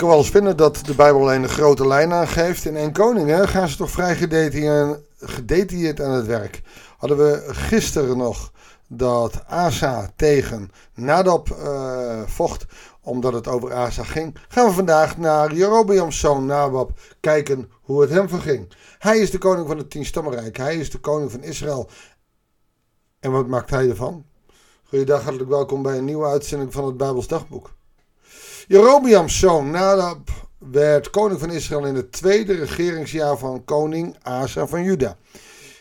kan wel eens vinden dat de Bijbel alleen een grote lijn aangeeft. In 1 Koningen gaan ze toch vrij gedetailleerd aan het werk. Hadden we gisteren nog dat Asa tegen Nadab uh, vocht, omdat het over Asa ging. Gaan we vandaag naar Jerobeam's zoon Nabab kijken hoe het hem verging. Hij is de koning van het Tienstammenrijk. Hij is de koning van Israël. En wat maakt hij ervan? Goeiedag, hartelijk welkom bij een nieuwe uitzending van het Bijbels Dagboek. Jerobeam's zoon Nadab werd koning van Israël in het tweede regeringsjaar van koning Asa van Juda.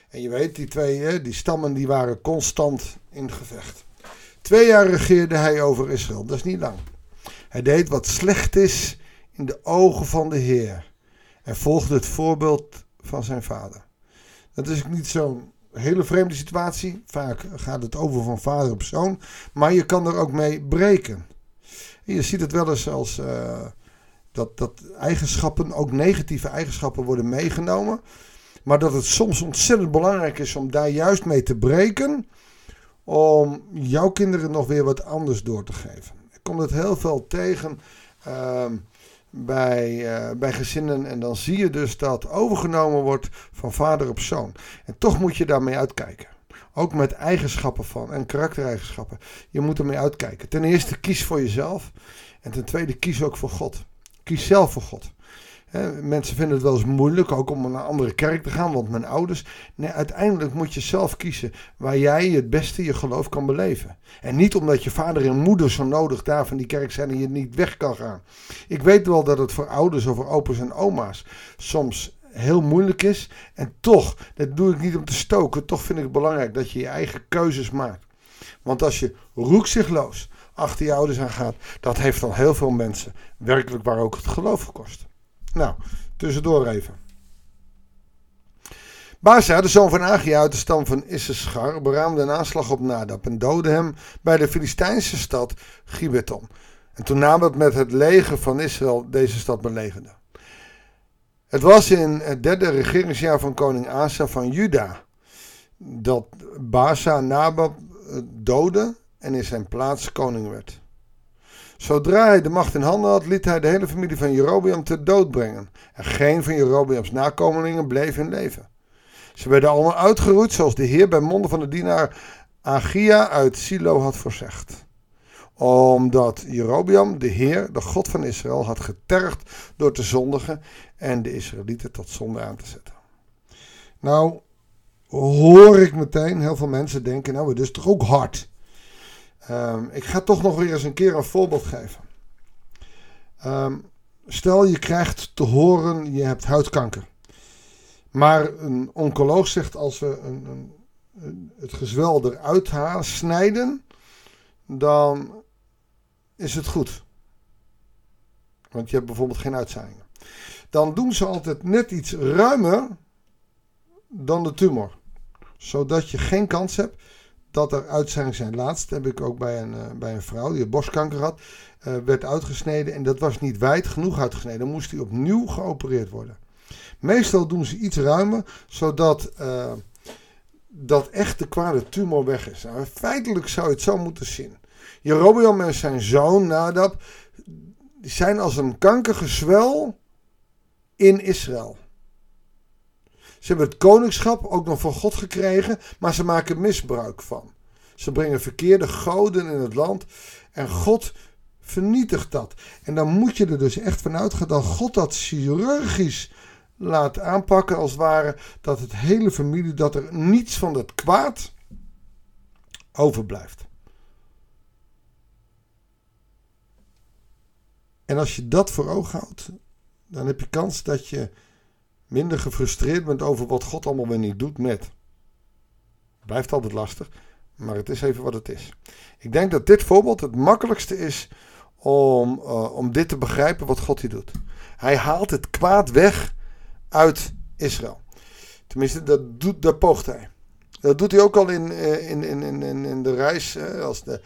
En je weet, die twee die stammen die waren constant in gevecht. Twee jaar regeerde hij over Israël, dat is niet lang. Hij deed wat slecht is in de ogen van de Heer. En volgde het voorbeeld van zijn vader. Dat is niet zo'n hele vreemde situatie. Vaak gaat het over van vader op zoon. Maar je kan er ook mee breken. Je ziet het wel eens als uh, dat, dat eigenschappen, ook negatieve eigenschappen, worden meegenomen. Maar dat het soms ontzettend belangrijk is om daar juist mee te breken. Om jouw kinderen nog weer wat anders door te geven. Ik kom het heel veel tegen. Uh, bij, uh, bij gezinnen. En dan zie je dus dat overgenomen wordt van vader op zoon. En toch moet je daarmee uitkijken. Ook met eigenschappen van en karaktereigenschappen. Je moet ermee uitkijken. Ten eerste kies voor jezelf. En ten tweede kies ook voor God. Kies zelf voor God mensen vinden het wel eens moeilijk ook om naar een andere kerk te gaan, want mijn ouders. Nee, uiteindelijk moet je zelf kiezen waar jij het beste je geloof kan beleven. En niet omdat je vader en moeder zo nodig daar van die kerk zijn en je niet weg kan gaan. Ik weet wel dat het voor ouders of voor opa's en oma's soms heel moeilijk is. En toch, dat doe ik niet om te stoken, toch vind ik het belangrijk dat je je eigen keuzes maakt. Want als je roekzichtloos achter je ouders aan gaat, dat heeft al heel veel mensen werkelijk waar ook het geloof gekost. Nou, tussendoor even. Baasa, de zoon van Agia uit de stam van Issachar, beraamde een aanslag op Nadab en doodde hem bij de Filistijnse stad Gibeton. En toen Nadab met het leger van Israël deze stad belegerde. Het was in het derde regeringsjaar van koning Asa van Juda dat Baasa Nabab doodde en in zijn plaats koning werd. Zodra hij de macht in handen had, liet hij de hele familie van Jerobeam ter dood brengen. En geen van Jerobeams nakomelingen bleef in leven. Ze werden allemaal uitgeroeid zoals de Heer bij monden van de dienaar Agia uit Silo had voorzegd. Omdat Jerobeam de Heer, de God van Israël, had getergd door te zondigen en de Israëlieten tot zonde aan te zetten. Nou, hoor ik meteen heel veel mensen denken, nou, het is toch ook hard. Um, ik ga toch nog weer eens een keer een voorbeeld geven. Um, stel je krijgt te horen je hebt huidkanker. Maar een oncoloog zegt als we een, een, het gezwel eruit snijden, dan is het goed. Want je hebt bijvoorbeeld geen uitzaaiingen. Dan doen ze altijd net iets ruimer dan de tumor. Zodat je geen kans hebt dat er uitzaaiingen zijn. Laatst heb ik ook bij een, uh, bij een vrouw die borstkanker had, uh, werd uitgesneden en dat was niet wijd genoeg uitgesneden. Dan moest die opnieuw geopereerd worden. Meestal doen ze iets ruimer, zodat uh, dat echt de kwade tumor weg is. Nou, feitelijk zou het zo moeten zien. Jerobeam en zijn zoon Nadab zijn als een kankergezwel in Israël. Ze hebben het koningschap ook nog van God gekregen, maar ze maken misbruik van. Ze brengen verkeerde goden in het land en God vernietigt dat. En dan moet je er dus echt van uitgaan dat God dat chirurgisch laat aanpakken, als het ware, dat het hele familie, dat er niets van dat kwaad overblijft. En als je dat voor ogen houdt, dan heb je kans dat je minder gefrustreerd bent over wat God allemaal weer niet doet met. Blijft altijd lastig, maar het is even wat het is. Ik denk dat dit voorbeeld het makkelijkste is om, uh, om dit te begrijpen wat God hier doet. Hij haalt het kwaad weg uit Israël. Tenminste, dat, doet, dat poogt hij. Dat doet hij ook al in, in, in, in, in de reis. Als de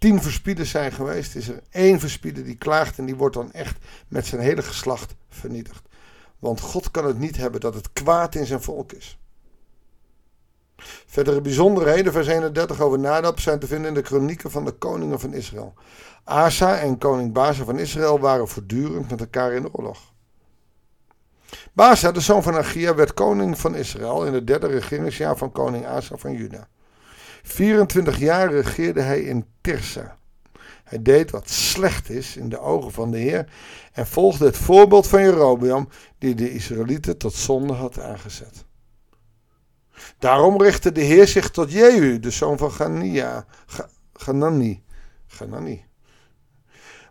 tien verspieders zijn geweest, is er één verspieder die klaagt en die wordt dan echt met zijn hele geslacht vernietigd. Want God kan het niet hebben dat het kwaad in zijn volk is. Verdere bijzonderheden, vers 31 over Nadab, zijn te vinden in de kronieken van de koningen van Israël. Asa en koning Baza van Israël waren voortdurend met elkaar in de oorlog. Baza, de zoon van Agia, werd koning van Israël in het derde regeringsjaar van koning Asa van Juda. 24 jaar regeerde hij in Tirsa. Hij deed wat slecht is in de ogen van de Heer en volgde het voorbeeld van Jerobeam, die de Israëlieten tot zonde had aangezet. Daarom richtte de Heer zich tot Jehu, de zoon van Ganani,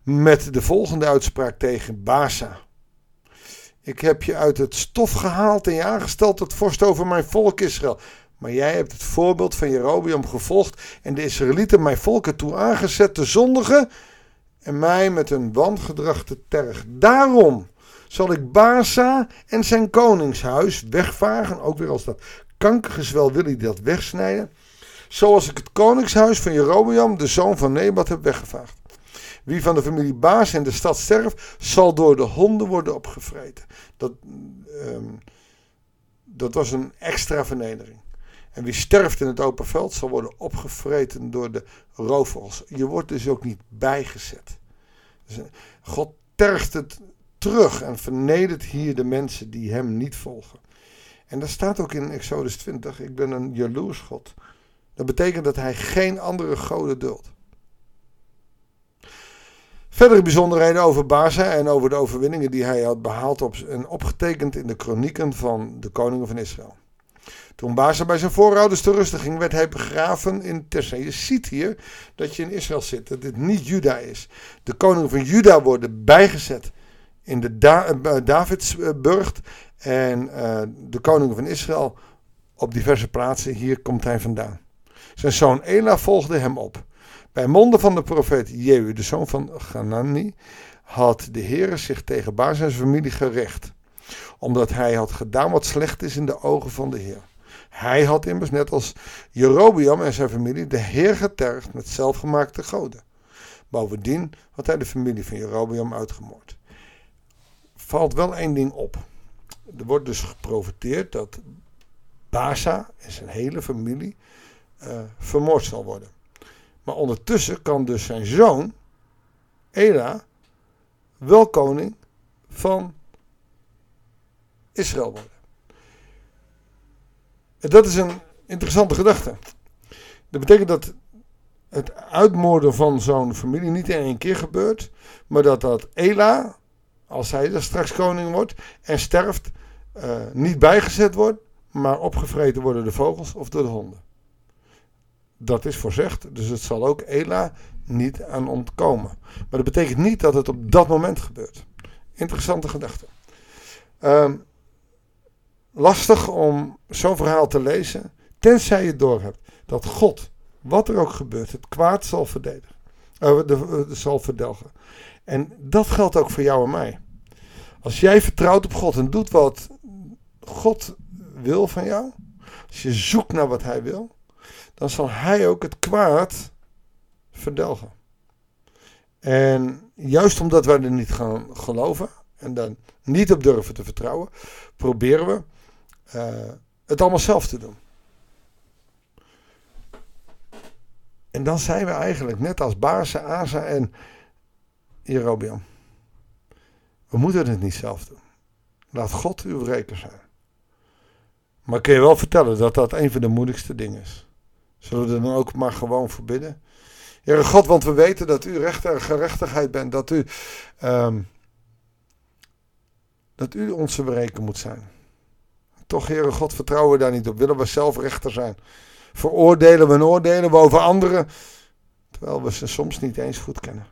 met de volgende uitspraak tegen Basa. Ik heb je uit het stof gehaald en je aangesteld tot vorst over mijn volk Israël. Maar jij hebt het voorbeeld van Jerobeam gevolgd en de Israëlieten mijn volk ertoe aangezet te zondigen en mij met een wangedrag te terg. Daarom zal ik Basa en zijn koningshuis wegvagen, ook weer als dat kankergezwel wil ik dat wegsnijden, zoals ik het koningshuis van Jerobeam, de zoon van Nebat, heb weggevaagd. Wie van de familie Baas in de stad sterft, zal door de honden worden opgevreten. Dat, um, dat was een extra vernedering. En wie sterft in het open veld zal worden opgevreten door de roofvogels. Je wordt dus ook niet bijgezet. Dus eh, God tergt het terug en vernedert hier de mensen die hem niet volgen. En dat staat ook in Exodus 20. Ik ben een jaloers God. Dat betekent dat hij geen andere goden duldt. Verdere bijzonderheden over Baza en over de overwinningen die hij had behaald op, en opgetekend in de kronieken van de koningen van Israël. Toen Baza bij zijn voorouders te rusten ging, werd hij begraven in Tersa. Je ziet hier dat je in Israël zit, dat dit niet Juda is. De koningen van Juda worden bijgezet in de da uh, Davidsburgt en uh, de koningen van Israël op diverse plaatsen. Hier komt hij vandaan. Zijn zoon Ela volgde hem op. Bij monden van de profeet Jehu, de zoon van Ganani, had de Heer zich tegen Baas en zijn familie gerecht. Omdat hij had gedaan wat slecht is in de ogen van de Heer. Hij had immers, net als Jerobeam en zijn familie, de Heer getergd met zelfgemaakte goden. Bovendien had hij de familie van Jerobeam uitgemoord. Valt wel één ding op. Er wordt dus geprofiteerd dat Baza en zijn hele familie uh, vermoord zal worden. Maar ondertussen kan dus zijn zoon, Ela, wel koning van Israël worden. En dat is een interessante gedachte. Dat betekent dat het uitmoorden van zo'n familie niet in één keer gebeurt, maar dat dat Ela, als hij er straks koning wordt en sterft, uh, niet bijgezet wordt, maar opgevreten worden de vogels of door de honden. Dat is voorzegd, dus het zal ook Ela niet aan ontkomen. Maar dat betekent niet dat het op dat moment gebeurt. Interessante gedachte. Um, lastig om zo'n verhaal te lezen, tenzij je doorhebt dat God, wat er ook gebeurt, het kwaad zal verdedigen. De, uh, zal verdelgen. En dat geldt ook voor jou en mij. Als jij vertrouwt op God en doet wat God wil van jou, als je zoekt naar wat Hij wil, dan zal Hij ook het kwaad verdelgen. En juist omdat wij er niet gaan geloven en dan niet op durven te vertrouwen, proberen we uh, het allemaal zelf te doen. En dan zijn we eigenlijk net als Baarse, Asa en Jerobeam. We moeten het niet zelf doen. Laat God uw reker zijn. Maar kun je wel vertellen dat dat een van de moeilijkste dingen is. Zullen we er dan ook maar gewoon voor bidden? Heere God, want we weten dat u rechter en gerechtigheid bent. Dat u, um, dat u onze bereker moet zijn. Toch, Heere God, vertrouwen we daar niet op. Willen we zelf rechter zijn? Veroordelen we en oordelen we over anderen, terwijl we ze soms niet eens goed kennen.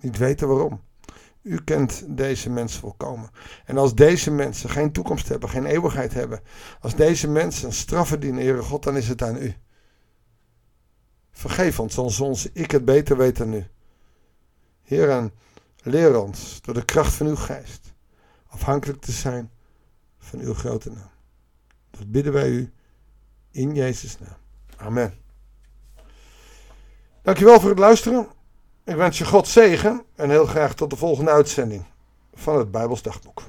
Niet weten waarom. U kent deze mensen volkomen. En als deze mensen geen toekomst hebben, geen eeuwigheid hebben, als deze mensen straf verdienen, Heere God, dan is het aan u. Vergeef ons, als ons ik het beter weet dan u. Heer, leer ons door de kracht van uw geest afhankelijk te zijn van uw grote naam. Dat bidden wij u in Jezus' naam. Amen. Dankjewel voor het luisteren. Ik wens je God zegen en heel graag tot de volgende uitzending van het Bijbels Dagboek.